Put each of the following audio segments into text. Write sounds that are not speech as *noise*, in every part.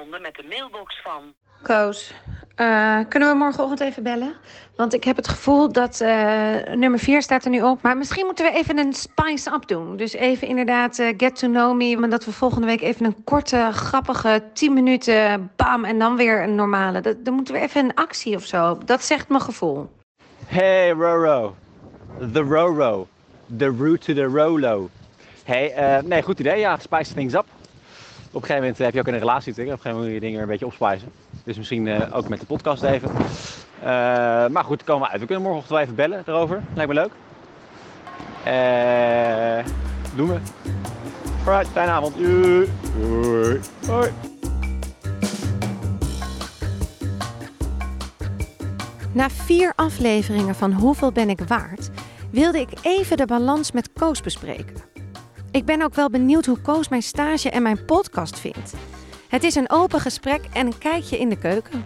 verbonden met de mailbox van... Koos, eh, kunnen we morgenochtend even bellen? Want ik heb het gevoel dat eh, nummer 4 staat er nu op. Maar misschien moeten we even een spice-up doen. Dus even inderdaad eh, get to know me. Maar dat we volgende week even een korte, grappige 10 minuten bam. En dan weer een normale. Dat, dan moeten we even een actie of zo. Dat zegt mijn gevoel. Hey Roro, the Roro, the route to the Rolo. Hey, eh, nee, goed idee. Ja, spice things up. Op een gegeven moment heb je ook in een relatie natuurlijk. Op een gegeven moment moet je dingen weer een beetje opspijzen. Dus misschien eh, ook met de podcast even. Eh, maar goed, komen we uit. We kunnen morgenochtend wel even bellen erover. Lijkt me leuk. Eh doen we. Alright, fijne avond. Doei. Doei. Hoi. Na vier afleveringen van Hoeveel ben ik waard, wilde ik even de balans met Koos bespreken. Ik ben ook wel benieuwd hoe Koos mijn stage en mijn podcast vindt. Het is een open gesprek en een kijkje in de keuken.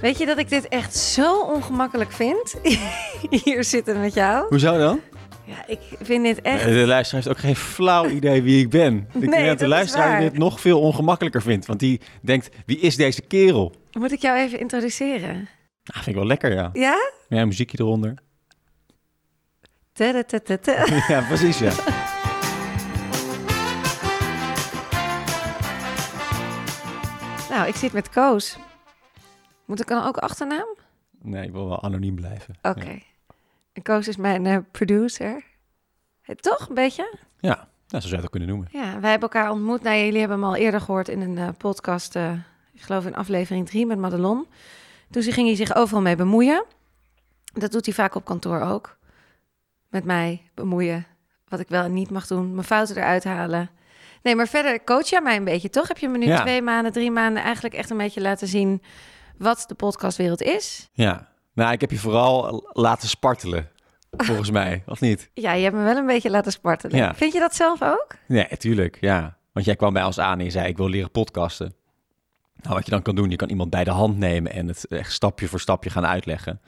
Weet je dat ik dit echt zo ongemakkelijk vind? *laughs* Hier zitten met jou. Hoezo dan? Ja, ik vind dit echt. De luisteraar heeft ook geen flauw idee wie ik ben. Ik Nee, denk dat de is luisteraar dit nog veel ongemakkelijker vindt. Want die denkt, wie is deze kerel? Moet ik jou even introduceren? Nou, vind ik wel lekker, ja. Ja? Ja, muziekje eronder. *laughs* Ja, precies, ja. Nou, ik zit met Koos. Moet ik dan ook achternaam? Nee, ik wil wel anoniem blijven. Oké. En Koos is mijn eh, producer. Eh, Toch, een beetje? Ja, nou, zo zou je het ook kunnen noemen. Ja, wij hebben elkaar ontmoet. Nou, jullie hebben hem al eerder gehoord in een eh, podcast. ik geloof in aflevering 3 met Madelon. Toen ging hij zich overal mee bemoeien. Dat doet hij vaak op kantoor ook. Met mij bemoeien. Wat ik wel en niet mag doen. Mijn fouten eruit halen. Nee, maar verder coach jij mij een beetje, toch? Heb je me nu Ja. twee maanden, drie maanden eigenlijk echt een beetje laten zien... wat de podcastwereld is? Ja. Nou, ik heb je vooral laten spartelen, volgens mij. *laughs* Of niet? Ja, je hebt me wel een beetje laten spartelen. Ja. Vind je dat zelf ook? Nee, tuurlijk, ja. Want jij kwam bij ons aan en je zei, ik wil leren podcasten. Nou, wat je dan kan doen, je kan iemand bij de hand nemen en het echt stapje voor stapje gaan uitleggen.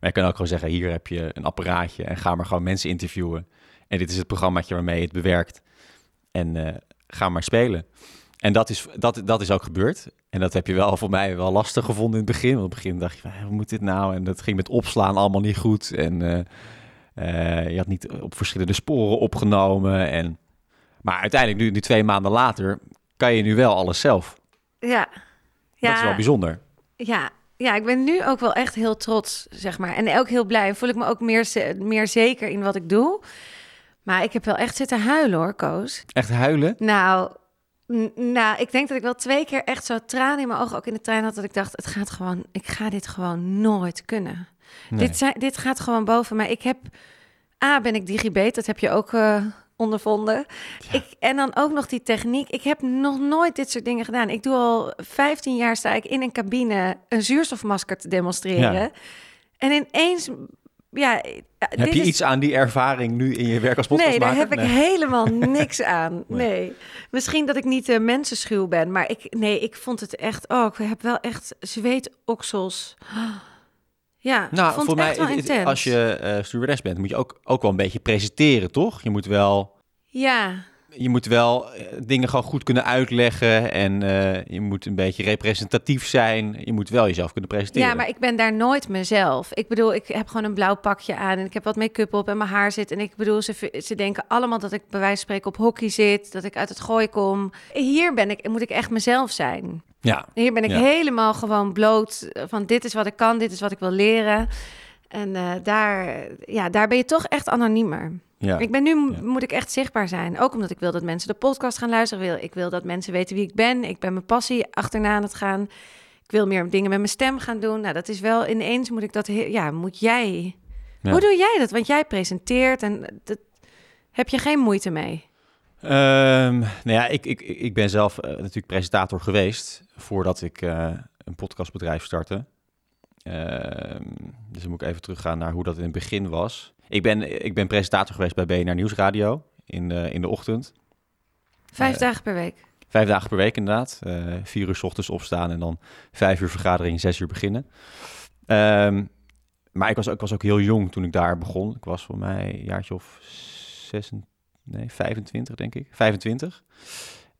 Maar je kan ook gewoon zeggen, hier heb je een apparaatje en ga maar gewoon mensen interviewen. En dit is het programmaatje waarmee je het bewerkt. En eh, ga maar spelen. En dat is, dat, dat is ook gebeurd. En dat heb je wel voor mij wel lastig gevonden in het begin. Want in het begin dacht je, van, hoe moet dit nou? En dat ging met opslaan allemaal niet goed. En eh, eh, je had niet op verschillende sporen opgenomen. En... Maar uiteindelijk, nu, nu twee maanden later, kan je nu wel alles zelf. Ja. ja. Dat is wel bijzonder. Ja, ja, ik ben nu ook wel echt heel trots, zeg maar. En ook heel blij. Voel ik me ook meer, meer zeker in wat ik doe. Maar ik heb wel echt zitten huilen hoor, Koos. Echt huilen? Nou, nou, ik denk dat ik wel twee keer echt zo tranen in mijn ogen ook in de trein had. Dat ik dacht, het gaat gewoon, ik ga dit gewoon nooit kunnen. Nee. Dit, zijn, dit gaat gewoon boven mij. Ik heb, A, ben ik digibet, dat heb je ook eh, ondervonden. Ik, en dan ook nog die techniek. Ik heb nog nooit dit soort dingen gedaan. Ik doe al 15 jaar sta ik in een cabine een zuurstofmasker te demonstreren. Ja. En ineens, ja... Heb je iets aan die ervaring nu in je werk als Nee, daar podcastmaker? heb ik helemaal *laughs* niks aan. Nee. Misschien dat ik niet uh, mensenschuw ben, maar ik, nee, ik vond het echt... Oh, ik heb wel echt zweetoksels. Ja, Nou, vond voor mij, het- als je eh stewardess bent, moet je ook, ook wel een beetje presenteren, toch? Je moet wel, Ja, je moet wel eh, dingen gewoon goed kunnen uitleggen en eh, je moet een beetje representatief zijn. Je moet wel jezelf kunnen presenteren. ja, maar ik ben daar nooit mezelf. Ik bedoel, ik heb gewoon een blauw pakje aan en ik heb wat make-up op en mijn haar zit. En ik bedoel, ze, ze denken allemaal dat ik bij wijze van spreken op hockey zit, dat ik uit het gooi kom. Hier ben ik, moet ik echt mezelf zijn. Ja, Hier ben ik Ja. helemaal gewoon bloot eh, van dit is wat ik kan, dit is wat ik wil leren. En eh, daar, ja, daar ben je toch echt anoniemer. ja. Ik ben nu, Ja. moet ik echt zichtbaar zijn. Ook omdat ik wil dat mensen de podcast gaan luisteren. Wil, ik wil dat mensen weten wie ik ben. Ik ben mijn passie achterna aan het gaan. Ik wil meer dingen met mijn stem gaan doen. Nou, dat is wel ineens moet ik dat... Ja, moet jij... Ja. Hoe doe jij dat? Want jij presenteert en dat, heb je geen moeite mee. Ehm, nou ja, ik, ik, ik ben zelf eh, natuurlijk presentator geweest voordat ik eh, een podcastbedrijf startte. Ehm, dus dan moet ik even teruggaan naar hoe dat in het begin was. Ik ben, ik ben presentator geweest bij BNR Nieuwsradio in, de in de ochtend. Vijf Eh, dagen per week. Vijf dagen per week inderdaad. Eh, vier uur 's ochtends opstaan en dan vijf uur vergadering, zes uur beginnen. Ehm, maar ik was, ook, ik was ook heel jong toen ik daar begon. Ik was voor mij een jaartje of zes, nee, 25 denk ik. 25.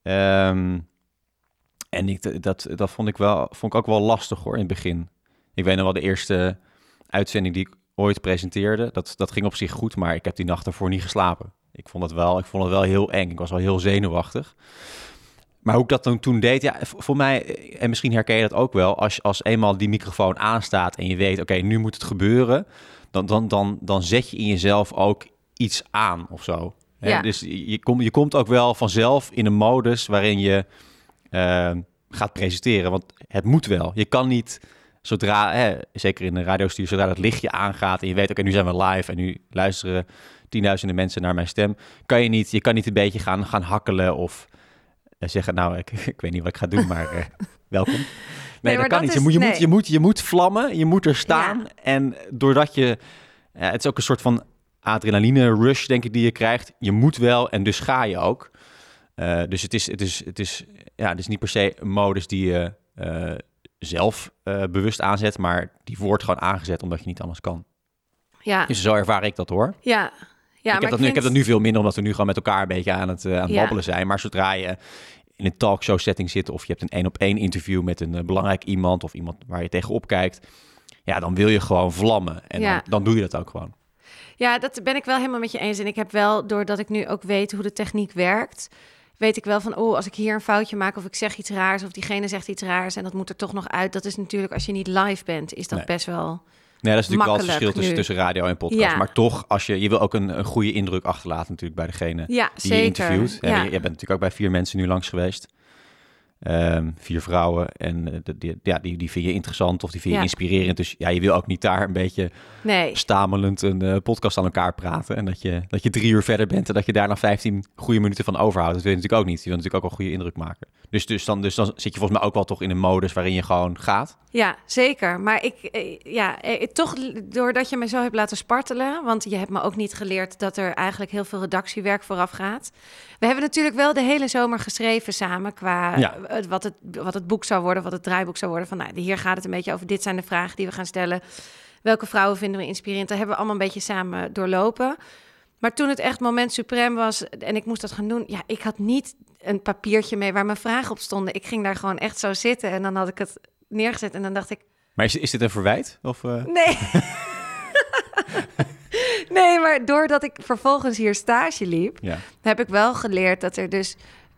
Ehm, En ik, dat, dat vond, ik wel, vond ik ook wel lastig hoor in het begin. Ik weet nog wel de eerste uitzending die ik ooit presenteerde. Dat, dat ging op zich goed, maar ik heb die nacht ervoor niet geslapen. Ik vond het wel, ik vond het wel heel eng. Ik was wel heel zenuwachtig. Maar hoe ik dat dan toen deed, ja, voor mij, en misschien herken je dat ook wel, als, als eenmaal die microfoon aanstaat en je weet, oké, nu moet het gebeuren, dan, dan, dan, dan zet je in jezelf ook iets aan of zo. Hè? Ja. Dus je, komt je komt ook wel vanzelf in een modus waarin je eh, gaat presenteren, want het moet wel. Je kan niet zodra, hè, zeker in de radiostuur, zodra dat lichtje aangaat en je weet, oké, nu zijn we live en nu luisteren tienduizenden mensen naar mijn stem, kan je niet, je kan niet een beetje gaan, gaan hakkelen of eh, zeggen, nou, ik, *laughs* ik weet niet wat ik ga doen, maar eh, *laughs* welkom. Nee, dat kan dat niet. is- je, moet, je, moet, je, moet, je moet vlammen, je moet er staan. Ja. En doordat je, ja, het is ook een soort van adrenaline rush, denk ik, die je krijgt. Je moet wel en dus ga je ook. Eh, dus het is, het, is, het, is, ja, het is niet per se een modus die je eh, zelf eh, bewust aanzet, maar die wordt gewoon aangezet omdat je niet anders kan. Ja, Dus zo ervaar ik dat hoor. ja. ja ik, heb dat nu, ik heb dat nu veel minder, omdat we nu gewoon met elkaar een beetje aan het, eh, aan het Ja. zijn. Maar zodra je in een talkshow setting zit of je hebt een één op één interview met een belangrijk iemand of iemand waar je tegenop kijkt, ja, dan wil je gewoon vlammen. En Ja. dan, dan doe je dat ook gewoon. Ja, dat ben ik wel helemaal met je eens. En ik heb wel, doordat ik nu ook weet hoe de techniek werkt, weet ik wel van, oh, als ik hier een foutje maak of ik zeg iets raars of diegene zegt iets raars en dat moet er toch nog uit. Dat is natuurlijk, als je niet live bent, is dat Nee. best wel... Nee, dat is natuurlijk wel het verschil tussen, tussen radio en podcast. Ja. Maar toch, als je, je wil ook een, een goede indruk achterlaten natuurlijk bij degene Ja, die zeker. je interviewt. Ja. Ja. Je, je bent natuurlijk ook bij vier mensen nu langs geweest. Ehm, vier vrouwen. En eh, de- ja, die, die vind je interessant of die vind je Ja. inspirerend. Dus ja, je wil ook niet daar een beetje Nee, stamelend een eh, podcast aan elkaar praten. En dat je, dat je drie uur verder bent en dat je daar nog 15 goede minuten van overhoudt. Dat wil je natuurlijk ook niet. Je wil natuurlijk ook een goede indruk maken. Dus, dus, dan, dus dan zit je volgens mij ook wel toch in een modus waarin je gewoon gaat. ja, zeker. Maar ik, eh, ja, eh, toch doordat je me zo hebt laten spartelen, want je hebt me ook niet geleerd dat er eigenlijk heel veel redactiewerk vooraf gaat. We hebben natuurlijk wel de hele zomer geschreven samen qua Ja. Wat, het, wat het boek zou worden, wat het draaiboek zou worden. Van nou, hier gaat het een beetje over. Dit zijn de vragen die we gaan stellen. Welke vrouwen vinden we inspirerend? Dat hebben we allemaal een beetje samen doorlopen. Maar toen het echt moment suprem was en ik moest dat gaan doen, ja, ik had niet een papiertje mee waar mijn vragen op stonden. Ik ging daar gewoon echt zo zitten en dan had ik het neergezet en dan dacht ik, Maar is, is dit een verwijt? Of, eh? nee. *laughs* nee, maar doordat ik vervolgens hier stage liep, Ja. heb ik wel geleerd dat er dus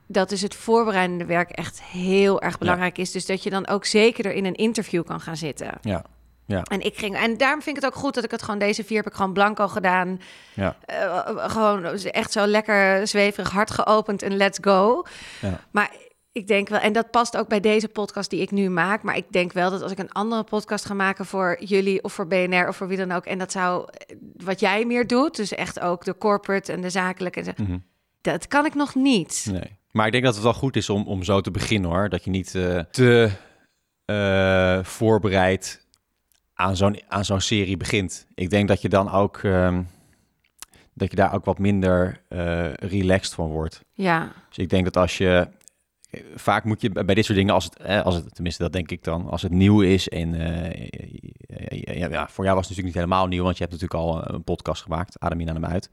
dat dus het voorbereidende werk echt heel erg belangrijk is. Dus dat je dan ook zekerder in een interview kan gaan zitten. Ja. Ja. En ik ging en daarom vind ik het ook goed dat ik het gewoon deze vier heb ik gewoon blanco gedaan. Ja. Eh, gewoon echt zo lekker zweverig, hard geopend en let's go. Ja. Maar ik denk wel, en dat past ook bij deze podcast die ik nu maak. Maar ik denk wel dat als ik een andere podcast ga maken voor jullie of voor BNR of voor wie dan ook. En dat zou eh, wat jij meer doet, dus echt ook de corporate en de zakelijke. en zo, Mhm. Dat kan ik nog niet. Nee. Maar ik denk dat het wel goed is om, om zo te beginnen hoor. Dat je niet eh, te eh, voorbereid aan zo'n, aan zo'n serie begint. Ik denk dat je dan ook ehm, dat je daar ook wat minder eh, relaxed van wordt. Ja, Dus ik denk dat als je vaak moet je bij dit soort dingen, als het, eh, als het tenminste dat denk ik dan, als het nieuw is en ja, ja, voor jou was het natuurlijk niet helemaal nieuw, want je hebt natuurlijk al een podcast gemaakt, Adem in aan hem uit.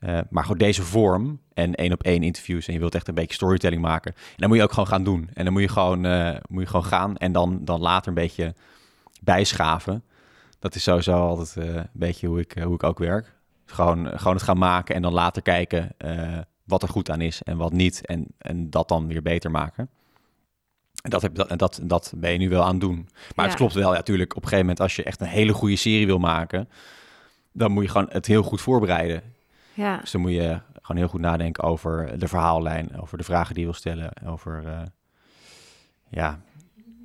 Eh, maar gewoon deze vorm en één op één interviews en je wilt echt een beetje storytelling maken. En dan moet je ook gewoon gaan doen. En dan moet je gewoon, eh, moet je gewoon gaan en dan, dan later een beetje bijschaven. Dat is sowieso altijd eh, een beetje hoe ik, hoe ik ook werk. Gewoon, gewoon het gaan maken en dan later kijken wat er goed aan is en wat niet. En, en dat dan weer beter maken. En dat, heb, dat, dat, dat ben je nu wel aan het doen. Maar Ja. het klopt wel, ja, natuurlijk. Op een gegeven moment, als je echt een hele goede serie wil maken, dan moet je gewoon het heel goed voorbereiden. Dus dan moet je gewoon heel goed nadenken over de verhaallijn, over de vragen die je wil stellen, over. eh, ja,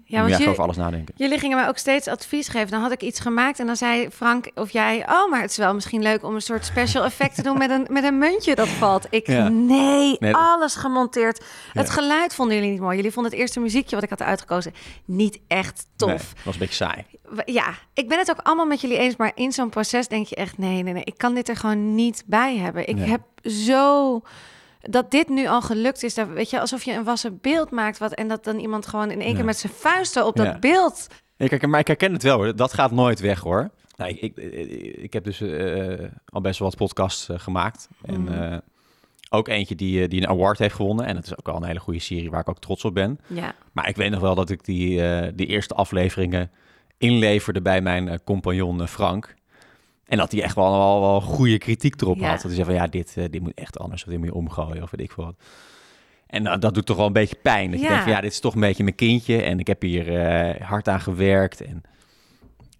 Ja, want je, over alles nadenken. jullie gingen mij ook steeds advies geven. Dan had ik iets gemaakt en dan zei Frank of jij... oh, maar het is wel misschien leuk om een soort special *laughs* effect te doen... met een, met een muntje dat valt. Ik, Ja. nee, alles gemonteerd. Het geluid vonden jullie niet mooi. Jullie vonden het eerste muziekje wat ik had uitgekozen niet echt tof. Nee, het was een beetje saai. Ja, ik ben het ook allemaal met jullie eens, maar in zo'n proces denk je echt, nee, nee, nee, ik kan dit er gewoon niet bij hebben. Ik Nee. heb zo dat dit nu al gelukt is, dat, weet je, alsof je een wassen beeld maakt wat en dat dan iemand gewoon in één Ja. keer met zijn vuisten op dat beeld. Ik herken, maar ik herken het wel hoor. Dat gaat nooit weg hoor. Nou, ik, ik, ik heb dus eh, al best wel wat podcasts eh, gemaakt. En Mhm. eh, ook eentje die, die een award heeft gewonnen. En dat is ook wel een hele goede serie waar ik ook trots op ben. Ja. Maar ik weet nog wel dat ik die, die eerste afleveringen inleverde bij mijn compagnon Frank. En dat hij echt wel, wel, wel goede kritiek erop Ja. had. Dat hij zei van ja, dit, eh, dit moet echt anders. Of dit moet je omgooien of weet ik veel wat. En nou, dat doet toch wel een beetje pijn. Dat je Ja. denkt van ja, dit is toch een beetje mijn kindje. En ik heb hier eh, hard aan gewerkt. En,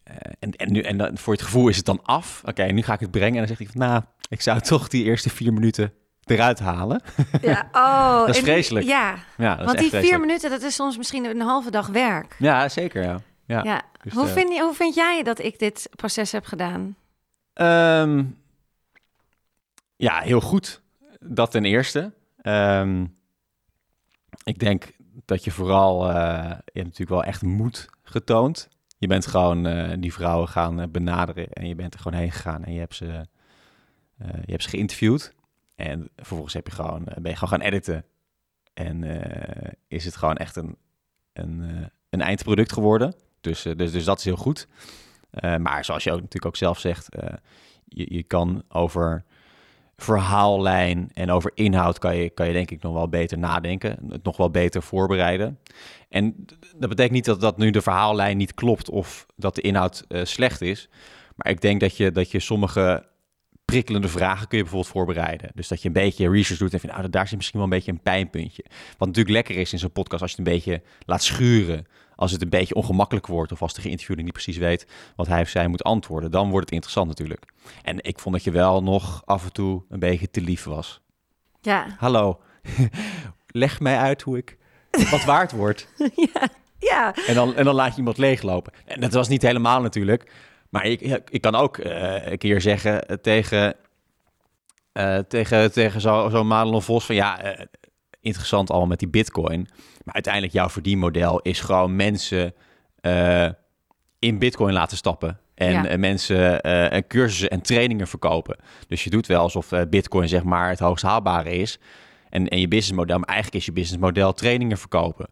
eh, en, en, nu, en dan, voor het gevoel is het dan af. Oké, nu ga ik het brengen. En dan zegt hij van nou, ik zou *laughs* toch die eerste vier minuten eruit halen. ja. *laughs* Oh, Dat is vreselijk. Ja, Ja, dat is want die vier minuten, dat is soms misschien een halve dag werk. Ja, zeker ja. ja. Ja. dus, hoe, eh, vind je, hoe vind jij dat ik dit proces heb gedaan? Ehm, ja, heel goed. Dat ten eerste. Ehm, ik denk dat je vooral, eh, je hebt natuurlijk wel echt moed getoond. Je bent gewoon eh, die vrouwen gaan eh, benaderen en je bent er gewoon heen gegaan en je hebt ze, je hebt ze geïnterviewd. En vervolgens heb je gewoon, ben je gewoon gaan editen. En is het gewoon echt een, een, een eindproduct geworden. Dus, dus, dus dat is heel goed. Eh, maar zoals je ook natuurlijk ook zelf zegt, eh, je, je kan over verhaallijn en over inhoud kan je, kan je denk ik nog wel beter nadenken, het nog wel beter voorbereiden. En dat betekent niet dat, dat nu de verhaallijn niet klopt of dat de inhoud eh, slecht is. Maar ik denk dat je, dat je sommige prikkelende vragen kun je bijvoorbeeld voorbereiden. Dus dat je een beetje research doet en vindt, nou, daar zit misschien wel een beetje een pijnpuntje. Wat natuurlijk lekker is in zo'n podcast als je het een beetje laat schuren. Als het een beetje ongemakkelijk wordt of als de geïnterviewde niet precies weet wat hij of zij moet antwoorden, dan wordt het interessant natuurlijk. En ik vond dat je wel nog af en toe een beetje te lief was. Ja, Hallo, *laughs* leg mij uit hoe ik wat waard word. *laughs* ja, ja. En dan, en dan laat je iemand leeglopen. En dat was niet helemaal natuurlijk. Maar ik, ik kan ook eh, een keer zeggen tegen, eh, tegen, tegen zo'n zo Madelon Vos van ja, eh, interessant allemaal met die bitcoin. Maar uiteindelijk jouw verdienmodel is gewoon mensen eh, in bitcoin laten stappen. En Ja. eh, mensen en cursussen en trainingen verkopen. Dus je doet wel alsof bitcoin zeg maar het hoogst haalbare is. En, en je businessmodel, maar eigenlijk is je businessmodel trainingen verkopen.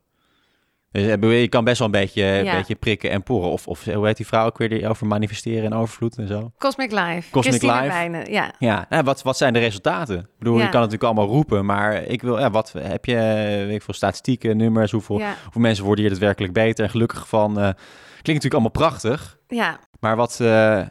Dus eh, je kan best wel een beetje, een beetje prikken en poren. Of, of hoe heet die vrouw ook weer die over manifesteren en overvloed en zo? Cosmic Life. Cosmic Christine Life. Wijnen, ja. Ja, nou, wat, wat zijn de resultaten? Ik bedoel, Ja. je kan het natuurlijk allemaal roepen, maar ik wil, ja, wat heb je, eh, weet ik veel, statistieken, nummers, hoeveel, Ja, hoeveel mensen worden hier daadwerkelijk beter en gelukkig van? eh, klinkt natuurlijk allemaal prachtig, ja, maar wat, eh,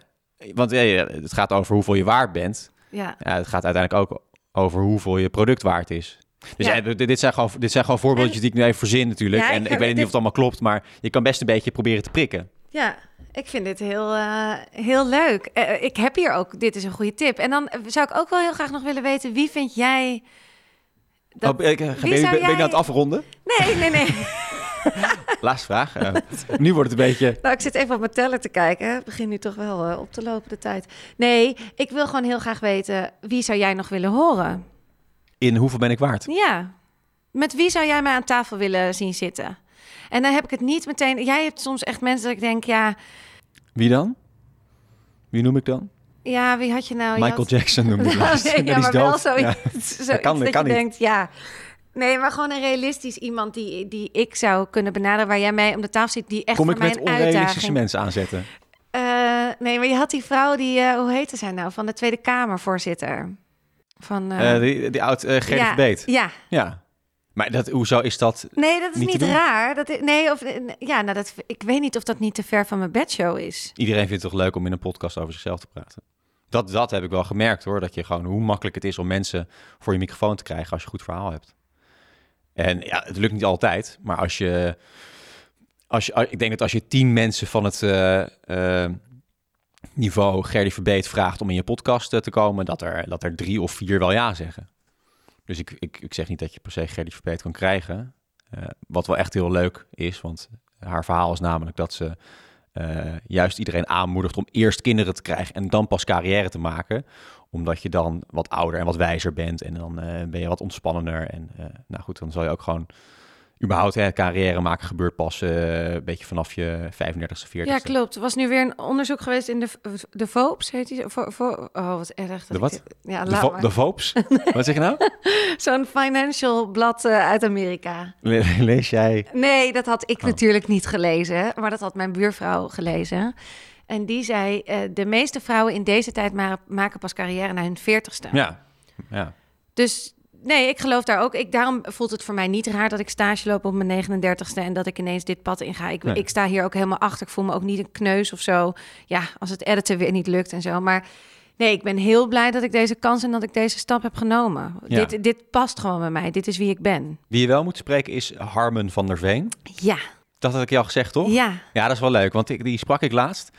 want het gaat over hoeveel je waard bent. ja. Ja, het gaat uiteindelijk ook over hoeveel je product waard is. Dus Ja. ja, dit, zijn gewoon, dit zijn gewoon voorbeeldjes die ik nu even verzin natuurlijk. Ja, en ik weet niet dit- of het allemaal klopt, maar je kan best een beetje proberen te prikken. Ja, ik vind dit heel, eh, heel leuk. Eh, ik heb hier ook, dit is een goede tip. En dan eh, zou ik ook wel heel graag nog willen weten, wie vind jij... Dat... Oh, ben, ik, ben, ben je jij- aan het afronden? Nee, nee, nee. *laughs* Laatste vraag. Eh, nu wordt het een beetje... Nou, ik zit even op mijn teller te kijken. Het begint nu toch wel eh, op te lopen, de tijd. Nee, ik wil gewoon heel graag weten, wie zou jij nog willen horen? In hoeveel ben ik waard? Ja. Met wie zou jij mij aan tafel willen zien zitten? En dan heb ik het niet meteen... Jij hebt soms echt mensen dat ik denk, ja... Wie dan? Wie noem ik dan? Ja, wie had je nou? Je Michael had- Jackson noemde ik *laughs* nee, Dat ja, is maar wel dood. zo, Ja. *laughs* zoiets Dat kan- dat dat kan je niet. denkt, ja... Nee, maar gewoon een realistisch iemand die, die ik zou kunnen benaderen... waar jij mee om de tafel zit, die echt Kom voor ik mij met een onrealistische uitdaging... mensen aanzetten? Eh, nee, maar je had die vrouw die... eh, hoe heette zij nou? Van de Tweede Kamervoorzitter. Van... Eh, die, die oud uh, ja, Verbeet. Ja, Ja. Maar dat, hoezo is dat... nee, dat is Niet raar. Dat, nee, of, ja, nou, dat, ik weet niet of dat niet te ver van mijn bedshow is. Iedereen vindt het toch leuk om in een podcast over zichzelf te praten? Dat, dat heb ik wel gemerkt hoor. Dat je gewoon hoe makkelijk het is om mensen voor je microfoon te krijgen als je een goed verhaal hebt. En ja, het lukt niet altijd. Maar als je. Als je ik denk dat als je tien mensen van het niveau Gerdy Verbeet vraagt om in je podcast eh, te komen, dat er, dat er drie of vier wel ja zeggen. Dus ik, ik, ik zeg niet dat je per se Gerdy Verbeet kan krijgen. Eh, wat wel echt heel leuk is, want haar verhaal is namelijk dat ze eh, juist iedereen aanmoedigt om eerst kinderen te krijgen en dan pas carrière te maken. Omdat je dan wat ouder en wat wijzer bent en dan ben je wat ontspannender. En nou goed, dan zal je ook gewoon überhaupt hè, carrière maken gebeurt pas eh, een beetje vanaf je 35ste, 40ste. Ja, klopt. Er was nu weer een onderzoek geweest in de, de VOPS, heet die? Vo, vo, oh, wat erg. dat De wat? ja, De, laat vo maar. de VOPS? *laughs* Wat zeg je nou? *laughs* Zo'n financial blad eh, uit Amerika. Le- lees jij? Nee, dat had ik Oh. natuurlijk niet gelezen, maar dat had mijn buurvrouw gelezen. En die zei, eh, de meeste vrouwen in deze tijd ma- maken pas carrière na hun veertigste. Ja. ja. Dus nee, ik geloof daar ook. Ik, daarom voelt het voor mij niet raar dat ik stage loop op mijn 39ste en dat ik ineens dit pad inga. Ik, Nee. ik sta hier ook helemaal achter. Ik voel me ook niet een kneus of zo. Ja, als het editen weer niet lukt en zo. Maar nee, ik ben heel blij dat ik deze kans en dat ik deze stap heb genomen. Ja. Dit, dit past gewoon bij mij. Dit is wie ik ben. Wie je wel moet spreken is Harmen van der Veen. Ja, Dat had ik je al gezegd, toch? ja. Ja, dat is wel leuk, want ik, die sprak ik laatst.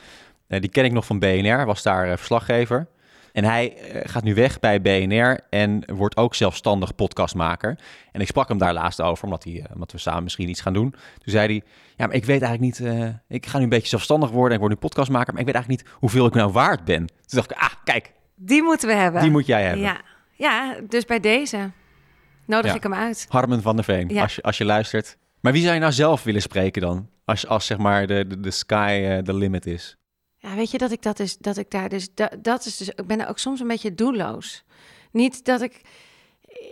Eh, die ken ik nog van BNR, was daar eh, verslaggever. En hij eh, gaat nu weg bij BNR en wordt ook zelfstandig podcastmaker. En ik sprak hem daar laatst over, omdat, hij, eh, omdat we samen misschien iets gaan doen. Toen zei hij, ja, maar ik weet eigenlijk niet... eh, ik ga nu een beetje zelfstandig worden en ik word nu podcastmaker... maar ik weet eigenlijk niet hoeveel ik nou waard ben. Toen dacht ik, ah, kijk, Die moeten we hebben. die moet jij hebben. Ja, ja dus bij deze nodig Ja. ik hem uit. Harmen van der Veen, Ja. als, je, als je luistert. Maar wie zou je nou zelf willen spreken dan? Als, als zeg maar de, de, de sky the limit is. Ja, weet je dat ik dat is dat ik daar dus dat, dat is dus ik ben ook soms een beetje doelloos. Niet dat ik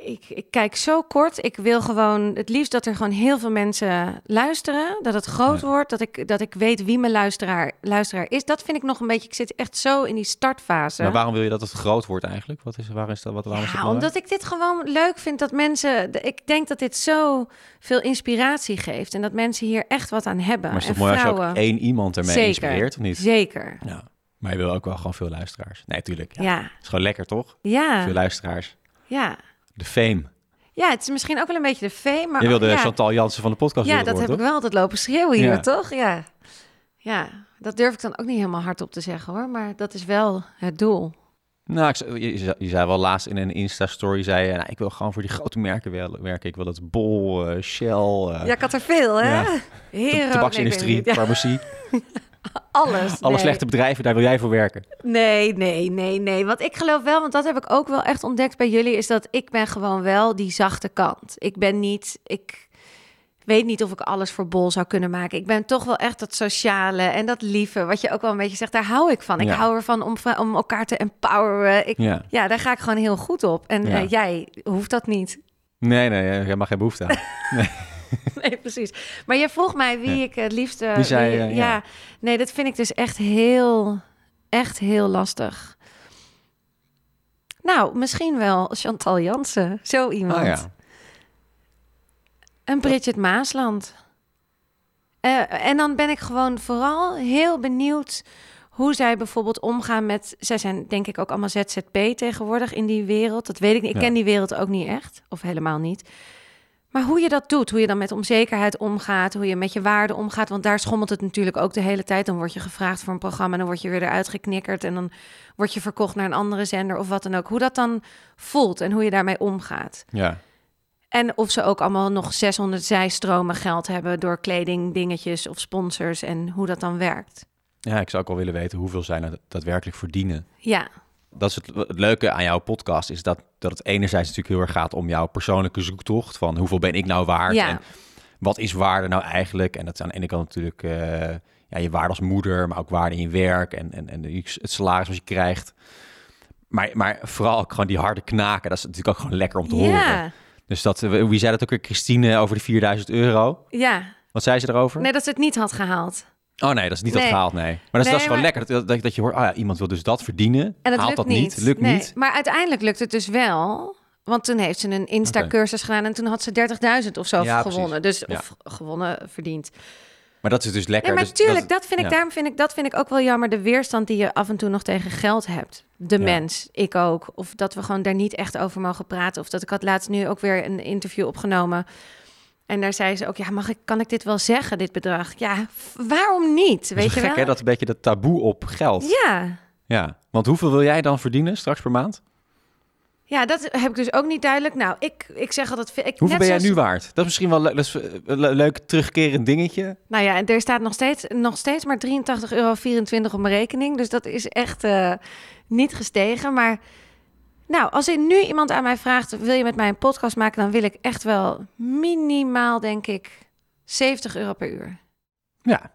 ik, ik kijk zo kort. Ik wil gewoon het liefst dat er gewoon heel veel mensen luisteren, dat het groot Ja. wordt, dat ik dat ik weet wie mijn luisteraar luisteraar is. Dat vind ik nog een beetje. Ik zit echt zo in die startfase. Maar waarom wil je dat het groot wordt eigenlijk? Wat is, waar is dat, wat, waarom is dat Ja, omdat ik dit gewoon leuk vind dat mensen. Ik denk dat dit zo veel inspiratie geeft en dat mensen hier echt wat aan hebben. Maar is het en mooi als je ook één iemand ermee Zeker. inspireert, of niet? Zeker. Ja. Maar je wil ook wel gewoon veel luisteraars. Nee, tuurlijk. Ja. Ja. Is gewoon lekker, toch? Ja. Veel luisteraars. Ja. De fame. Ja, het is misschien ook wel een beetje de fame, maar je wilde ja, Chantal Jansen van de podcast ja, dat heb ik wel altijd lopen schreeuwen hier, Ja. toch? Ja. Ja, dat durf ik dan ook niet helemaal hardop te zeggen hoor, maar dat is wel het doel. Nou, ik, je, je zei wel laatst in een Insta-story, zei je, nou, ik wil gewoon voor die grote merken werken. Ik wil het Bol, eh, Shell, eh, Ja, ik had er veel, hè? Ja. Hero, tabaksindustrie, nee, farmacie. *laughs* alles. Alle nee. slechte bedrijven, daar wil jij voor werken. Nee, nee, nee, nee. Want ik geloof wel, want dat heb ik ook wel echt ontdekt bij jullie, is dat ik ben gewoon wel die zachte kant. Ik ben niet, ik weet niet of ik alles voor bol zou kunnen maken. Ik ben toch wel echt dat sociale en dat lieve, wat je ook wel een beetje zegt, daar hou ik van. Ik Ja. hou ervan om, om elkaar te empoweren. Ik, Ja. ja, daar ga ik gewoon heel goed op. En Ja. eh, jij hoeft dat niet. Nee, nee, jij mag geen behoefte aan. Nee, *laughs* *laughs* precies. Maar je vroeg mij wie Ja. ik het liefste... Wie zei, wie- ja. ja. nee, dat vind ik dus echt heel, echt heel lastig. Nou, misschien wel Chantal Jansen, zo iemand. Oh ja. En Bridget Maasland. Eh, en dan ben ik gewoon vooral heel benieuwd hoe zij bijvoorbeeld omgaan met... Zij zijn denk ik ook allemaal ZZP tegenwoordig in die wereld. Dat weet ik niet. Ik Ja. ken die wereld ook niet echt. Of helemaal niet. Maar hoe je dat doet, hoe je dan met onzekerheid omgaat... hoe je met je waarden omgaat. Want daar schommelt het natuurlijk ook de hele tijd. Dan word je gevraagd voor een programma... en dan word je weer eruit geknikkerd... en dan word je verkocht naar een andere zender of wat dan ook. Hoe dat dan voelt en hoe je daarmee omgaat. Ja. En of ze ook allemaal nog 600 zijstromen geld hebben door kleding, dingetjes of sponsors en hoe dat dan werkt. ja, ik zou ook wel willen weten hoeveel zij nou daadwerkelijk verdienen. Ja, Dat is het, het leuke aan jouw podcast, is dat, dat het enerzijds natuurlijk heel erg gaat om jouw persoonlijke zoektocht. Van hoeveel ben ik nou waard? Ja. En wat is waarde nou eigenlijk? En dat is aan de ene kant natuurlijk eh, ja, je waarde als moeder, maar ook waarde in je werk en, en, en het salaris wat je krijgt. Maar, maar vooral ook gewoon die harde knaken, dat is natuurlijk ook gewoon lekker om te horen. ja, Dus dat, eh, wie zei dat ook weer? Christine over de 4000 euro. ja. Wat zei ze erover? Nee, dat ze het niet had gehaald. Oh nee, dat is niet dat Nee. gehaald, nee. Maar dat is, dat is Nee, gewoon maar- lekker, dat, dat, dat je hoort, ah ja, iemand wil dus dat verdienen, En dat haalt lukt dat niet. niet, lukt Nee, niet. Maar uiteindelijk lukt het dus wel. Want toen heeft ze een Insta-cursus gedaan en toen had ze 30.000 of zo Ja, gewonnen. Dus, Ja. Of gewonnen, verdiend. Maar dat is dus lekker. Nee, maar dus tuurlijk, dat, vind ik, daarom vind ik, dat vind ik ook wel jammer. De weerstand die je af en toe nog tegen geld hebt. De mens, ik ook. Of dat we gewoon daar niet echt over mogen praten. Of dat ik had laatst nu ook weer een interview opgenomen. En daar zei ze ook, ja, mag ik, kan ik dit wel zeggen, dit bedrag? Ja, waarom niet? Dat is Weet je gek, wel? hè? Dat een beetje dat taboe op geld. Ja. Ja. Want hoeveel wil jij dan verdienen straks per maand? ja, dat heb ik dus ook niet duidelijk. Nou, ik, ik zeg altijd... Ik, Hoeveel net ben jij zoals- nu waard? Dat is misschien wel le- dat is, eh, een le- leuk terugkerend dingetje. Nou ja, en er staat nog steeds, nog steeds maar 83,24 euro op mijn rekening. Dus dat is echt eh, niet gestegen. Maar nou, als er nu iemand aan mij vraagt... wil je met mij een podcast maken... dan wil ik echt wel minimaal, denk ik, 70 euro per uur. Ja.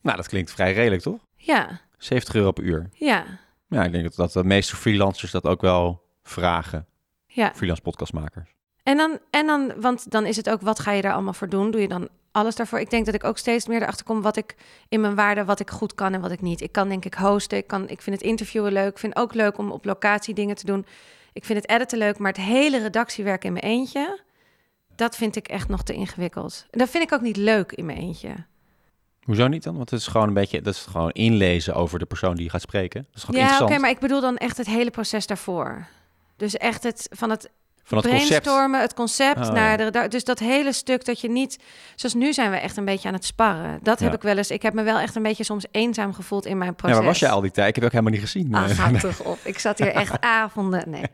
Nou, dat klinkt vrij redelijk, toch? Ja, 70 euro per uur. ja, Ja, ik denk dat, dat de meeste freelancers dat ook wel vragen. ja. Freelance podcastmakers. En dan, en dan, want dan is het ook, wat ga je daar allemaal voor doen? Doe je dan alles daarvoor? Ik denk dat ik ook steeds meer erachter kom wat ik in mijn waarde, wat ik goed kan en wat ik niet. Ik kan denk ik hosten, ik, kan, ik vind het interviewen leuk. Ik vind ook leuk om op locatie dingen te doen. Ik vind het editen leuk, maar het hele redactiewerk in mijn eentje, dat vind ik echt nog te ingewikkeld. En dat vind ik ook niet leuk in mijn eentje. Hoezo niet dan? Want het is gewoon een beetje, dat is gewoon inlezen over de persoon die je gaat spreken. Dat is gewoon Ja, oké, maar ik bedoel dan echt het hele proces daarvoor. Dus echt het van het Van het concept. brainstormen, het concept Oh, naar ja. de Dus dat hele stuk dat je niet... Zoals nu zijn we echt een beetje aan het sparren. Dat heb Ja. ik wel eens... Ik heb me wel echt een beetje soms eenzaam gevoeld in mijn Ja, proces. waar was jij al die tijd? Ik heb je ook helemaal niet gezien. Ah, ga *laughs* toch op. Ik zat hier echt avonden. Nee.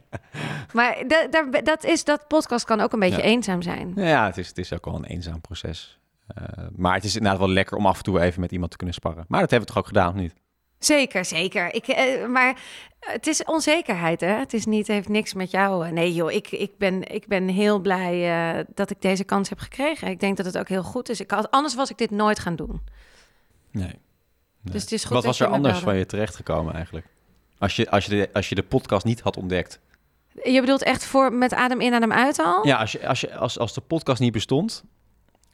Maar da- dat, is, dat podcast kan ook een beetje Ja. eenzaam zijn. Ja, het is, het is ook wel een eenzaam proces. Eh, maar het is inderdaad wel lekker om af en toe even met iemand te kunnen sparren. Maar dat hebben we toch ook gedaan, of niet? Zeker, zeker. Ik, eh, maar het is onzekerheid, hè? Het is niet, heeft niks met jou. eh, Nee, joh, ik, ik, ben, ik ben heel blij eh, dat ik deze kans heb gekregen. Ik denk dat het ook heel goed is. Ik had, anders was ik dit nooit gaan doen. Nee. Nee. Dus het is goed Wat was er anders van je terechtgekomen eigenlijk? Als je, als, je de, als je de podcast niet had ontdekt. Je bedoelt echt voor met adem in, adem uit al? Ja, als, je, als, je, als, als de podcast niet bestond,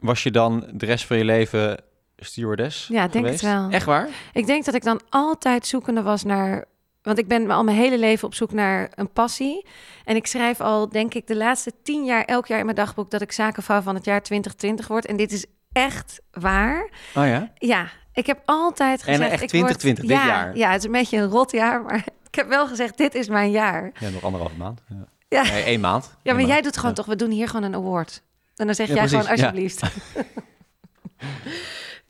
was je dan de rest van je leven stewardess Ja, ik denk geweest? het wel. Echt waar? Ik denk dat ik dan altijd zoekende was naar. Want ik ben al mijn hele leven op zoek naar een passie. En ik schrijf al, denk ik, de laatste tien jaar elk jaar in mijn dagboek dat ik zakenvrouw van het jaar 2020 word. En dit is echt waar. Oh ja? Ja, ik heb altijd En gezegd... echt ik 2020, word, dit ja, jaar? Ja, het is een beetje een rot jaar, *laughs* maar ik heb wel gezegd, dit is mijn jaar. Ja, nog anderhalve maand. Ja, Ja, Nee, één maand. ja maar jij doet gewoon Ja. toch, we doen hier gewoon een award. En dan zeg Ja, jij precies, gewoon ja. alsjeblieft. *laughs*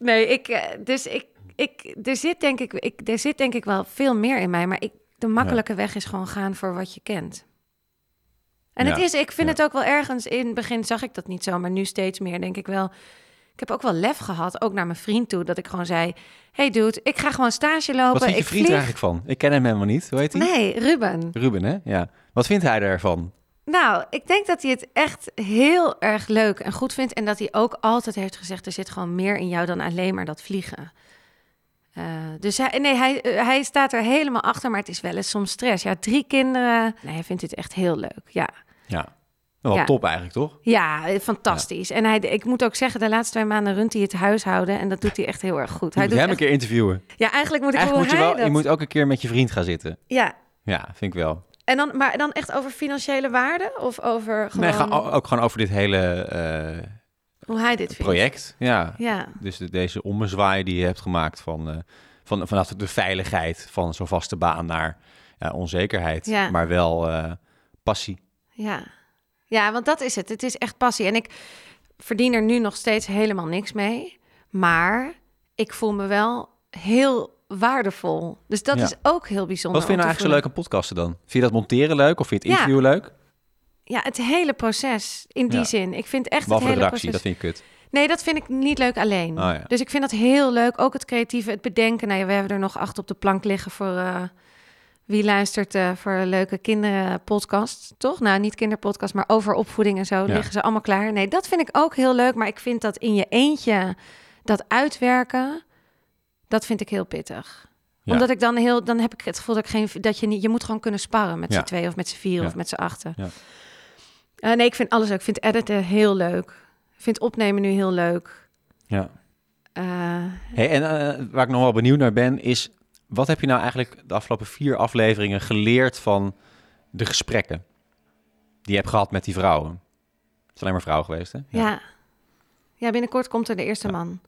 nee, ik, eh, dus ik, ik, er zit denk ik, ik, er zit denk ik wel veel meer in mij, maar ik, de makkelijke weg is gewoon gaan voor wat je kent. En het is, ik vind ja. het ook wel ergens, in het begin zag ik dat niet zo, maar nu steeds meer denk ik wel. Ik heb ook wel lef gehad, ook naar mijn vriend toe, dat ik gewoon zei: Hey dude, ik ga gewoon stage lopen. Wat vindt je ik vriend vlieg. eigenlijk van? Ik ken hem helemaal niet. Hoe heet hij? Nee, Ruben. Ruben, hè? Ja. Wat vindt hij ervan? Nou, ik denk dat hij het echt heel erg leuk en goed vindt. En dat hij ook altijd heeft gezegd: er zit gewoon meer in jou dan alleen maar dat vliegen. Eh, dus hij, nee, hij, eh, hij staat er helemaal achter, maar het is wel eens soms stress. Ja, drie kinderen. Nee, hij vindt het echt heel leuk. Ja, Ja. Wel Ja. top eigenlijk, toch? ja fantastisch. En hij, ik moet ook zeggen, de laatste twee maanden runt hij het huishouden. En dat doet hij echt heel erg goed. Je Hij moet doet hem een keer interviewen. Ja, eigenlijk moet ik Eigenlijk moet je wel, je dat- moet ook een keer met je vriend gaan zitten. Ja, Ja, vind ik wel. En dan, maar dan echt over financiële waarde? Of over gewoon Nee, ook gewoon over dit hele eh, hoe hij dit vindt? project. Ja, Ja, dus de- deze ommezwaai die je hebt gemaakt van, eh, van, vanaf de veiligheid van zo'n vaste baan naar ja, onzekerheid. Ja. Maar wel eh, passie. ja. Ja, want dat is het. Het is echt passie. En ik verdien er nu nog steeds helemaal niks mee. Maar ik voel me wel heel waardevol. Dus dat Ja. is ook heel bijzonder. Wat vind je nou eigenlijk zo leuk aan podcasten dan? Vind je dat monteren leuk of vind je het Ja. interview leuk? Ja, het hele proces. In die Ja. zin. Ik vind echt Behalve het hele redactie, proces... dat vind ik kut. Nee, dat vind ik niet leuk alleen. Oh, ja. Dus ik vind dat heel leuk. Ook het creatieve, het bedenken. Nou ja, we hebben er nog acht op de plank liggen voor eh, wie luistert eh, voor een leuke kinderpodcast. Toch? Nou, niet kinderpodcast, maar over opvoeding en zo. Ja. Liggen ze allemaal klaar. Nee, dat vind ik ook heel leuk. Maar ik vind dat in je eentje dat uitwerken, dat vind ik heel pittig. Ja. Omdat ik dan heel, dan heb ik het gevoel dat ik geen, dat je niet, je moet gewoon kunnen sparren met Ja. z'n twee of met z'n vier Ja. of met z'n achten. Ja. Eh, nee, ik vind alles leuk. Ik vind editen heel leuk. Ik vind opnemen nu heel leuk. Ja. Eh, Hey, en eh, waar ik nog wel benieuwd naar ben, is wat heb je nou eigenlijk de afgelopen vier afleveringen geleerd van de gesprekken die je hebt gehad met die vrouwen? Het is alleen maar vrouw geweest, hè? Ja. ja. binnenkort komt er de eerste man.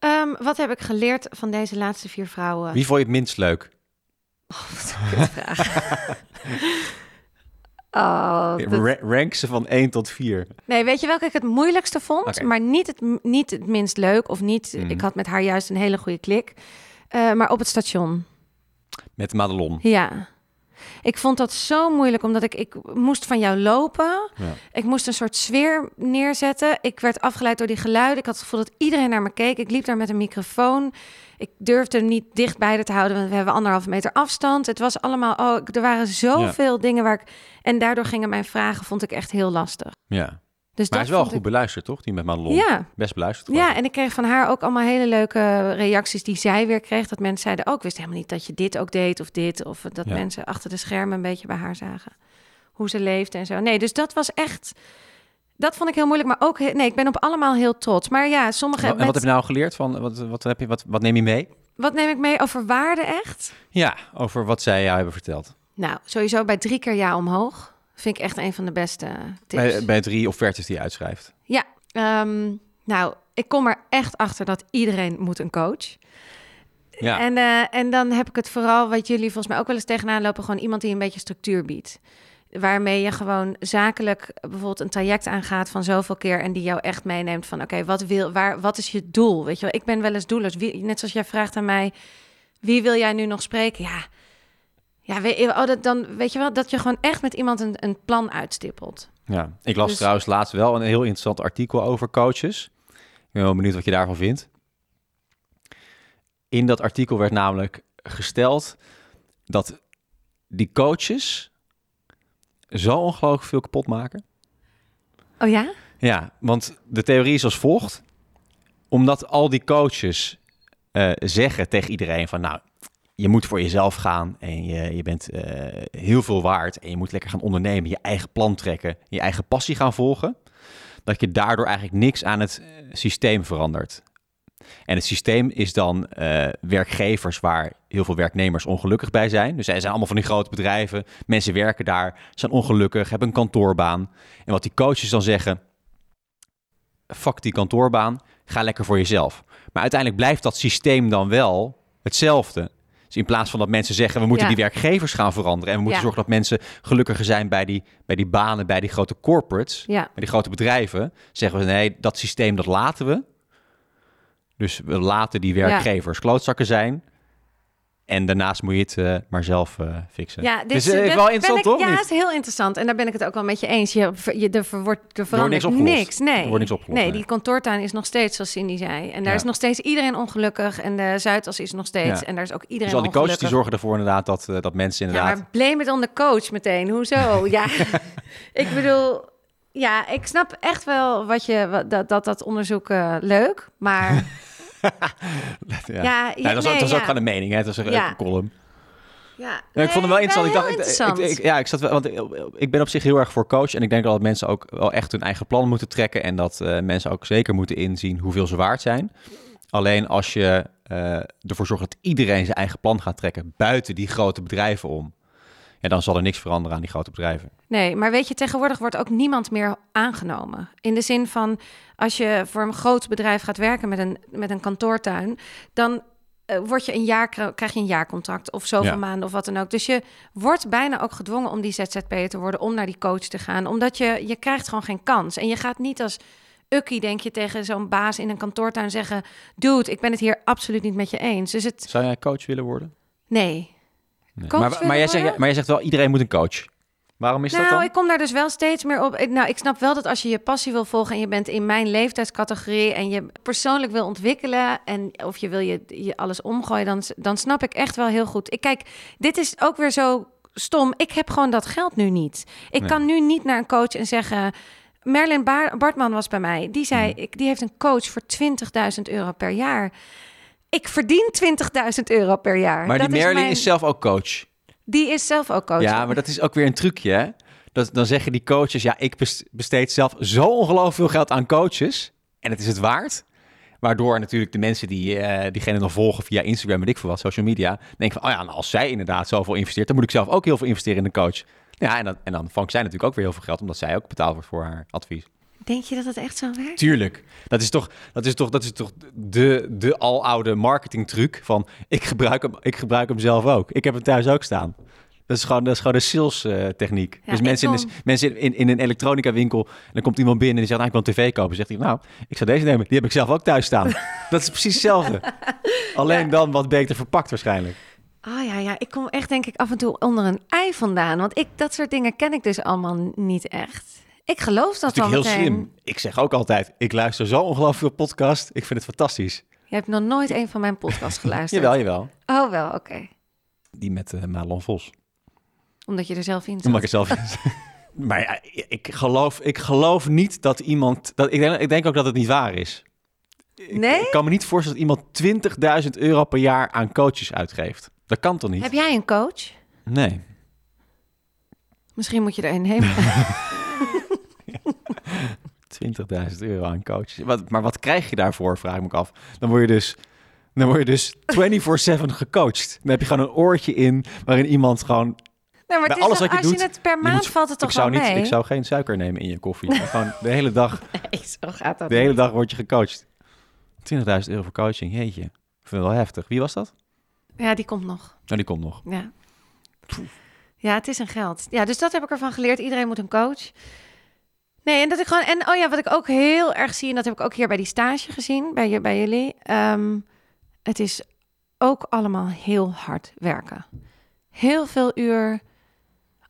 Ehm, wat heb ik geleerd van deze laatste vier vrouwen? Wie vond je het minst leuk? Oh, *laughs* dat- Ra- rank ze van 1 tot 4. Nee, weet je welke ik het moeilijkste vond? Maar niet het, niet het minst leuk of niet. Mhm. Ik had met haar juist een hele goede klik. Eh, maar op het station. Met Madelon. Ja. Ik vond dat zo moeilijk, omdat ik, ik moest van jou lopen. Ja. Ik moest een soort sfeer neerzetten. Ik werd afgeleid door die geluiden. Ik had het gevoel dat iedereen naar me keek. Ik liep daar met een microfoon. Ik durfde hem niet dicht bij haar te houden, want we hebben anderhalve meter afstand. Het was allemaal, oh, er waren zoveel dingen waar ik... En daardoor gingen mijn vragen, vond ik echt heel lastig. Ja. Dus Maar hij is wel goed beluisterd, toch? Die met Madelon. Ja, Best beluisterd. ja, en ik kreeg van haar ook allemaal hele leuke reacties die zij weer kreeg. Dat mensen zeiden, oh, ik wist helemaal niet dat je dit ook deed of dit. Of dat Ja. mensen achter de schermen een beetje bij haar zagen. Hoe ze leefde en zo. Nee, dus dat was echt... Dat vond ik heel moeilijk, maar ook... Nee, ik ben op allemaal heel trots. Maar ja, sommige... En wat, en wat met- heb je nou geleerd? Van, wat, wat, heb je, wat, wat neem je mee? wat neem ik mee over waarde echt? Ja, over wat zij jou hebben verteld. Nou, sowieso bij drie keer ja omhoog. Vind ik echt een van de beste tips. Bij, bij drie offertes die je uitschrijft. Ja, ehm, nou, ik kom er echt achter dat iedereen moet een coach. Ja. En, eh, en dan heb ik het vooral, wat jullie volgens mij ook wel eens tegenaan lopen, gewoon iemand die een beetje structuur biedt. Waarmee je gewoon zakelijk bijvoorbeeld een traject aangaat van zoveel keer en die jou echt meeneemt van oké, wat wil, waar, wat is je doel? Weet je wel, ik ben wel eens doelloos. Wie, net zoals jij vraagt aan mij, wie wil jij nu nog spreken? Ja, ja weet, je- oh, dat, dan weet je wel dat je gewoon echt met iemand een, een plan uitstippelt. Ja, ik las Dus- trouwens laatst wel een heel interessant artikel over coaches. Ik ben wel benieuwd wat je daarvan vindt. In dat artikel werd namelijk gesteld dat die coaches zo ongelooflijk veel kapot maken. Oh ja? Ja, want de theorie is als volgt. Omdat al die coaches eh, zeggen tegen iedereen van... nou, je moet voor jezelf gaan en je, je bent eh, heel veel waard... en je moet lekker gaan ondernemen, je eigen plan trekken... je eigen passie gaan volgen... dat je daardoor eigenlijk niks aan het eh, systeem verandert. En het systeem is dan eh, werkgevers waar heel veel werknemers ongelukkig bij zijn. Dus zij zijn allemaal van die grote bedrijven. Mensen werken daar, zijn ongelukkig, hebben een kantoorbaan. En wat die coaches dan zeggen, fuck die kantoorbaan, ga lekker voor jezelf. Maar uiteindelijk blijft dat systeem dan wel hetzelfde. Dus in plaats van dat mensen zeggen, we moeten Ja. die werkgevers gaan veranderen... en we moeten Ja. zorgen dat mensen gelukkiger zijn bij die, bij die banen, bij die grote corporates... Ja. bij die grote bedrijven, zeggen we nee, dat systeem dat laten we. Dus we laten die werkgevers klootzakken zijn. En daarnaast moet je het eh, maar zelf eh, fixen. Ja, dit dus, eh, dit wel interessant, ik- toch? Ja, het is heel interessant. En daar ben ik het ook wel met je eens. Je, je, er, ver- wordt, er verandert niks opgelost. niks. Nee. Er wordt niks opgelost, Nee, nee. die kantoortuin is nog steeds, zoals Cindy zei. En daar Ja. is nog steeds iedereen ongelukkig. En de Zuidas is nog steeds. Ja. En daar is ook iedereen Dus al die coaches die zorgen ervoor inderdaad dat, eh, dat mensen Ja, inderdaad... maar blame it on the coach meteen. Hoezo? *laughs* ja, ik bedoel... Ja, ik snap echt wel wat je, wat, dat, dat, dat onderzoek eh, leuk, maar *laughs* *laughs* ja. ja, Ja, dat ook, nee, dat ook gewoon een mening, hè? Het was een, column. ja, ik vond hem wel interessant. Ik dacht, ik, interessant. ik, ik- ja, ik zat wel, want ik, ik ben op zich heel erg voor coach. En ik denk dat mensen ook wel echt hun eigen plan moeten trekken. En dat eh, mensen ook zeker moeten inzien hoeveel ze waard zijn. Alleen als je eh, ervoor zorgt dat iedereen zijn eigen plan gaat trekken buiten die grote bedrijven om. Ja, dan zal er niks veranderen aan die grote bedrijven. Nee, maar weet je, tegenwoordig wordt ook niemand meer aangenomen. In de zin van, als je voor een groot bedrijf gaat werken met een, met een kantoortuin, dan eh, word je een jaar, krijg je een jaarcontract of zoveel Ja. maanden of wat dan ook. Dus je wordt bijna ook gedwongen om die ZZP'er te worden, om naar die coach te gaan. Omdat je, je krijgt gewoon geen kans. En je gaat niet als ukkie, denk je, tegen zo'n baas in een kantoortuin zeggen... Dude, ik ben het hier absoluut niet met je eens. Dus het, Zou jij coach willen worden? nee. Nee. Maar, maar, jij zegt, maar jij zegt wel, iedereen moet een coach. Waarom is dat Nou, dan? ik kom daar dus wel steeds meer op. Ik- Nou, ik snap wel dat als je je passie wil volgen en je bent in mijn leeftijdscategorie en je persoonlijk wil ontwikkelen en of je wil je, je alles omgooien, dan, dan snap ik echt wel heel goed. Ik kijk, dit is ook weer zo stom. Ik heb gewoon dat geld nu niet. Ik Nee. kan nu niet naar een coach en zeggen. Merlin Baar- Bartman was bij mij. Die zei, Mhm. ik, die heeft een coach voor 20.000 euro per jaar. Ik verdien 20.000 euro per jaar. maar die Merlin is, mijn- zelf ook coach. Die is zelf ook coach. Ja, maar dat is ook weer een trucje, hè? Dat, dan zeggen die coaches, ja, ik bes- besteed zelf zo ongelooflijk veel geld aan coaches. En het is het waard. Waardoor natuurlijk de mensen die eh, diegene dan volgen via Instagram, weet ik veel wat, social media, denken van, oh ja, nou, als zij inderdaad zoveel investeert, dan moet ik zelf ook heel veel investeren in de coach. Ja, en dan, en dan vangt zij natuurlijk ook weer heel veel geld, omdat zij ook betaald wordt voor haar advies. Denk je dat het echt zo werkt? Tuurlijk. Dat is toch, dat is toch, dat is toch de, de aloude marketingtruc van, ik gebruik, hem, ik gebruik hem zelf ook. Ik heb hem thuis ook staan. Dat is gewoon, dat is gewoon een sales eh, techniek. Ja, dus mensen, in, de- mensen in, in een elektronica winkel, en dan komt iemand binnen en die zegt, nou, ik wil een tv kopen. Zegt hij, nou, ik zou deze nemen. Die heb ik zelf ook thuis staan. *laughs* dat is precies hetzelfde. Alleen dan wat beter verpakt waarschijnlijk. Oh ja, ja, ik kom echt denk ik af en toe onder een ei vandaan. Want ik, dat soort dingen ken ik dus allemaal niet echt. Ik geloof dat, Dat is wel natuurlijk heel slim. Ik zeg ook altijd, ik luister zo ongelooflijk veel podcast. Ik vind het fantastisch. Je hebt nog nooit een van mijn podcasts *laughs* geluisterd. Jawel, jawel. Oh wel, oké. Die met eh Marlon Vos. Omdat je er zelf in zat. Omdat ik het zelf. *laughs* maar ja, ik geloof, ik geloof niet dat iemand. Dat, ik, denk, ik denk ook dat het niet waar is. Ik, Nee? ik kan me niet voorstellen dat iemand 20.000 euro per jaar aan coaches uitgeeft. Dat kan toch niet? Heb jij een coach? Nee. Misschien moet je er een nemen. *laughs* 20.000 euro aan coaches. Wat, maar wat krijg je daarvoor, vraag ik me af. Dan word je dus, dan word je dus 24-7 gecoacht. Dan heb je gewoon een oortje in waarin iemand gewoon Nou, maar het is alles wel- wat je als doet, je het per maand moet- valt het toch ik zou wel niet, mee? Ik zou geen suiker nemen in je koffie. *laughs* Gewoon de hele dag, *laughs* Nee, zo gaat dat de hele dag word je gecoacht. 20.000 euro voor coaching, jeetje. Ik vind het wel heftig. Wie was dat? niet. Ja, die komt nog. Nou, die komt nog. Ja. Ja, het is een geld. Ja, dus dat heb ik ervan geleerd. Iedereen moet een coach. Nee, en dat ik gewoon. En oh ja, wat ik ook heel erg zie, en dat heb ik ook hier bij die stage gezien, bij, je, bij jullie. ehm, het is ook allemaal heel hard werken. Heel veel uur.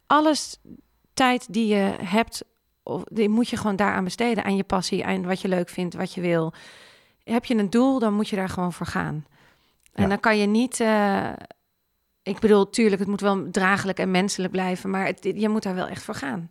Alles tijd die je hebt, of, die moet je gewoon daaraan besteden. Aan je passie, aan wat je leuk vindt, wat je wil. Heb je een doel, dan moet je daar gewoon voor gaan. En Ja. dan kan je niet. eh, ik bedoel, tuurlijk, het moet wel draaglijk en menselijk blijven, maar het, je moet daar wel echt voor gaan.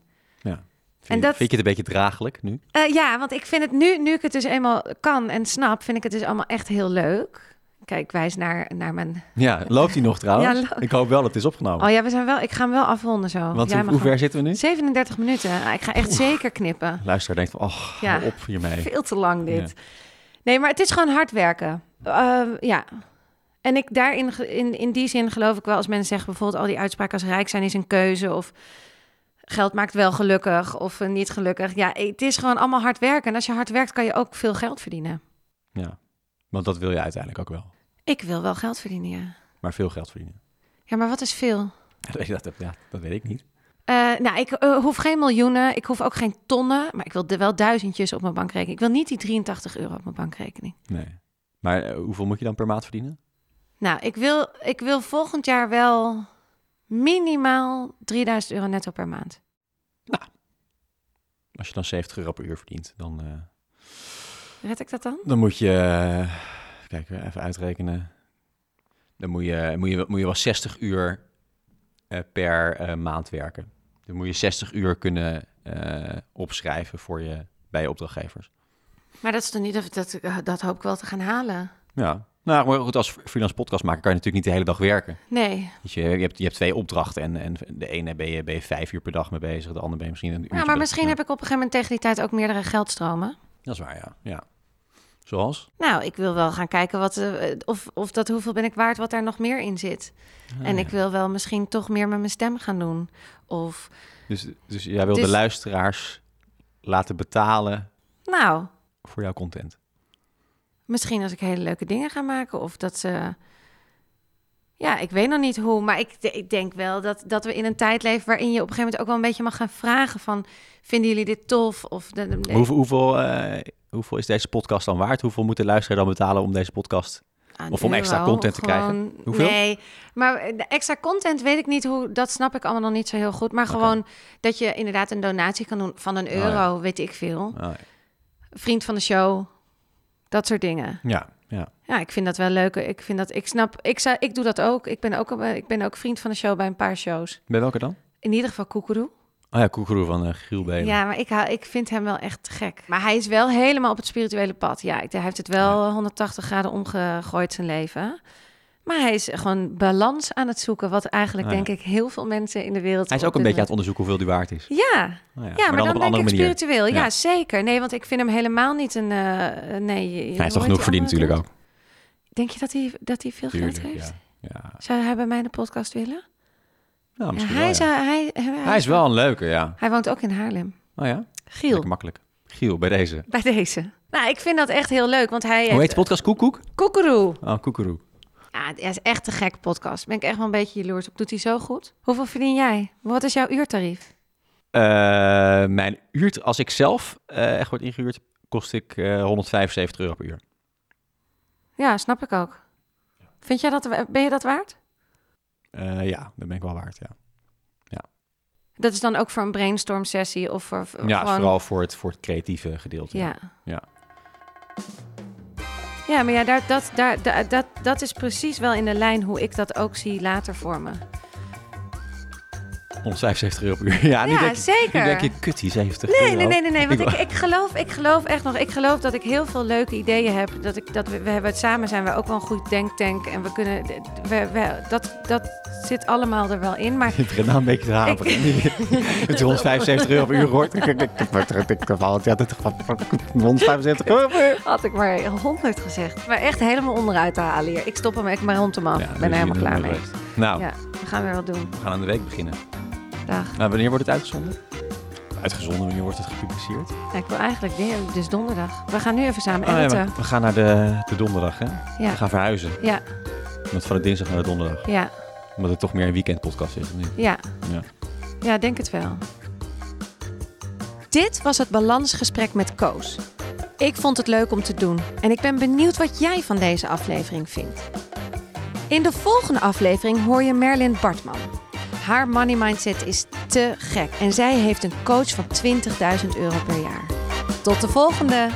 Vind, En dat- vind je het een beetje draaglijk nu? Eh, ja, want ik vind het nu, nu ik het dus eenmaal kan en snap, vind ik het dus allemaal echt heel leuk. Kijk, wijs naar, naar mijn. Ja, loopt hij nog *laughs* trouwens? Ja, ik hoop wel dat het is opgenomen. Oh ja, we zijn wel. Ik ga hem wel afronden zo. Want hoe, hoe ver zitten we nu? 37 minuten. Ah, ik ga echt zeker knippen. Luisteraar denkt van, oh, Ja. op hiermee. Veel te lang dit. Nee, maar het is gewoon hard werken. Eh, ja. En ik daarin, in, in die zin geloof ik wel, als mensen zeggen bijvoorbeeld al die uitspraken als rijk zijn is een keuze of geld maakt wel gelukkig of eh, niet gelukkig. Ja, het is gewoon allemaal hard werken. En als je hard werkt, kan je ook veel geld verdienen. Ja, want dat wil je uiteindelijk ook wel. Ik wil wel geld verdienen, ja. Maar veel geld verdienen. Ja, maar wat is veel? *laughs* Dat, weet- dat, ja, dat weet ik niet. Eh, nou, ik eh, hoef geen miljoenen, ik hoef ook geen tonnen, maar ik wil er wel duizendjes op mijn bankrekening. Ik wil niet die 83 euro op mijn bankrekening. Nee. Maar hoeveel moet je dan per maand verdienen? Nou, ik wil, ik wil volgend jaar wel minimaal 3000 euro netto per maand. Als je dan 70 euro per uur verdient, dan, eh, Red ik dat dan? dan moet je... eh, kijk, even uitrekenen. Dan moet je, moet je, moet je wel 60 uur eh, per eh, maand werken. Dan moet je 60 uur kunnen eh, opschrijven voor je, bij je opdrachtgevers. Maar dat is toch niet, of dat, dat hoop ik wel te gaan halen. Ja. Nou, maar goed, als freelance podcastmaker kan je natuurlijk niet de hele dag werken. Nee. Dus je, je, hebt, je hebt twee opdrachten en, en de ene ben je, ben je vijf uur per dag mee bezig, de andere ben je misschien een uurtje Ja, maar misschien heb ik op een gegeven moment tegen die tijd ook meerdere geldstromen. Dat is waar, ja. ja. Zoals? Nou, ik wil wel gaan kijken wat, eh, of, of dat hoeveel ben ik waard, wat daar nog meer in zit. Ah, en ja. ik wil wel misschien toch meer met mijn stem gaan doen. Of, Dus, dus jij wil Dus- de luisteraars laten betalen nou, voor jouw content. Misschien als ik hele leuke dingen ga maken. Of dat ze. Ja, ik weet nog niet hoe. Maar ik, ik denk wel dat, dat we in een tijd leven waarin je op een gegeven moment ook wel een beetje mag gaan vragen van... Vinden jullie dit tof? Of de, de- Hoeveel, hoeveel, eh, hoeveel is deze podcast dan waard? Hoeveel moet de luisteraar dan betalen om deze podcast? aan of om extra content te krijgen? Hoeveel? Nee, maar de extra content weet ik niet hoe... Dat snap ik allemaal nog niet zo heel goed. Maar gewoon dat je inderdaad een donatie kan doen van een Oh, euro, ja. weet ik veel. Ah, Vriend van de show, dat soort dingen. ja, ja. Ja, ik vind dat wel leuk. Ik vind dat, ik snap, ik, zou, ik doe dat ook. Ik ben ook, ik ben ook vriend van de show bij een paar shows. Bij welke dan? In ieder geval Koekeroe. Oh ja, Koekeroe van eh Giel Belen. Ja, maar ik, hou, ik vind hem wel echt gek. Maar hij is wel helemaal op het spirituele pad. Ja, hij heeft het wel 180 graden omgegooid zijn leven. Maar hij is gewoon balans aan het zoeken. Wat eigenlijk, Ah, ja. denk ik, heel veel mensen in de wereld... Hij is ook een beetje aan het onderzoeken hoeveel die waard is. Ja, Oh ja, ja, maar, dan, op een denk andere ik manier. spiritueel. Ja. Ja. zeker. Nee, want ik vind hem helemaal niet een... eh, nee, je- Hij is toch genoeg die verdiend natuurlijk ook. Denk je dat hij, dat hij veel Tuurlijk, geld heeft? ja. Zou hij bij mij de podcast willen? nou, Ja, misschien hij, wel, zou, hij, hij, Hij is wel een leuke, ja. Hij woont ook in Haarlem. Oh ja, Giel, lekker makkelijk. Giel, bij deze. bij deze. Nou, ik vind dat echt heel leuk, want hij Hoe heet de podcast? Koekoek? Koekeroe. Oh, Koekeroe. Ja, het is echt een gekke podcast. Ben ik echt wel een beetje jaloers op. Doet hij zo goed? Hoeveel verdien jij? Wat is jouw uurtarief? Eh, mijn uur, als ik zelf eh, echt word ingehuurd, kost ik eh 175 euro per uur. Ja, snap ik ook. Vind jij dat, ben je dat waard? Eh, ja, dat ben ik wel waard, ja. Dat is dan ook voor een brainstorm sessie of voor voor Ja, gewoon... vooral voor het, voor het creatieve gedeelte. Ja. Ja. Ja, maar ja, daar, dat, daar- dat, dat is precies wel in de lijn hoe ik dat ook zie later voor me. 175 euro per uur. Ja, nu Ja, denk, ik- zeker. Nu denk je, kut, die 70 Nee, euro. nee, nee, nee, nee. Want Ik ik, ik, geloof, ik geloof echt nog, ik geloof dat ik heel veel leuke ideeën heb. Dat ik, dat we, we hebben het samen zijn we ook wel een goed denktank. En we kunnen, we, we, dat, dat zit allemaal er wel in. Maar begint nou een beetje te haperen. Het is 175 euro per uur hoort. Ik ik- ik- ik- ik het ja, dat 175 euro per uur. had ik maar 100 gezegd. Maar echt helemaal onderuit te halen hier. Ik stop hem echt maar rond hem af. Ik ben er helemaal klaar er mee. Nou, Ja, we gaan weer wat doen. we gaan aan de week beginnen. Dag. Nou, wanneer wordt het uitgezonden? Uitgezonden, wanneer wordt het gepubliceerd? Ja, ik wil eigenlijk weer, dus donderdag. We gaan nu even samen Oh, editen. maar we gaan naar de, de donderdag, hè? Ja. We gaan verhuizen. Ja, Met van de dinsdag naar de donderdag. ja, Omdat het toch meer een weekendpodcast is. niet? ja. Ja. Ja, denk het wel. Dit was het balansgesprek met Koos. Ik vond het leuk om te doen en ik ben benieuwd wat jij van deze aflevering vindt. In de volgende aflevering hoor je Merlin Bartman. Haar money mindset is te gek en zij heeft een coach van 20.000 euro per jaar. Tot de volgende!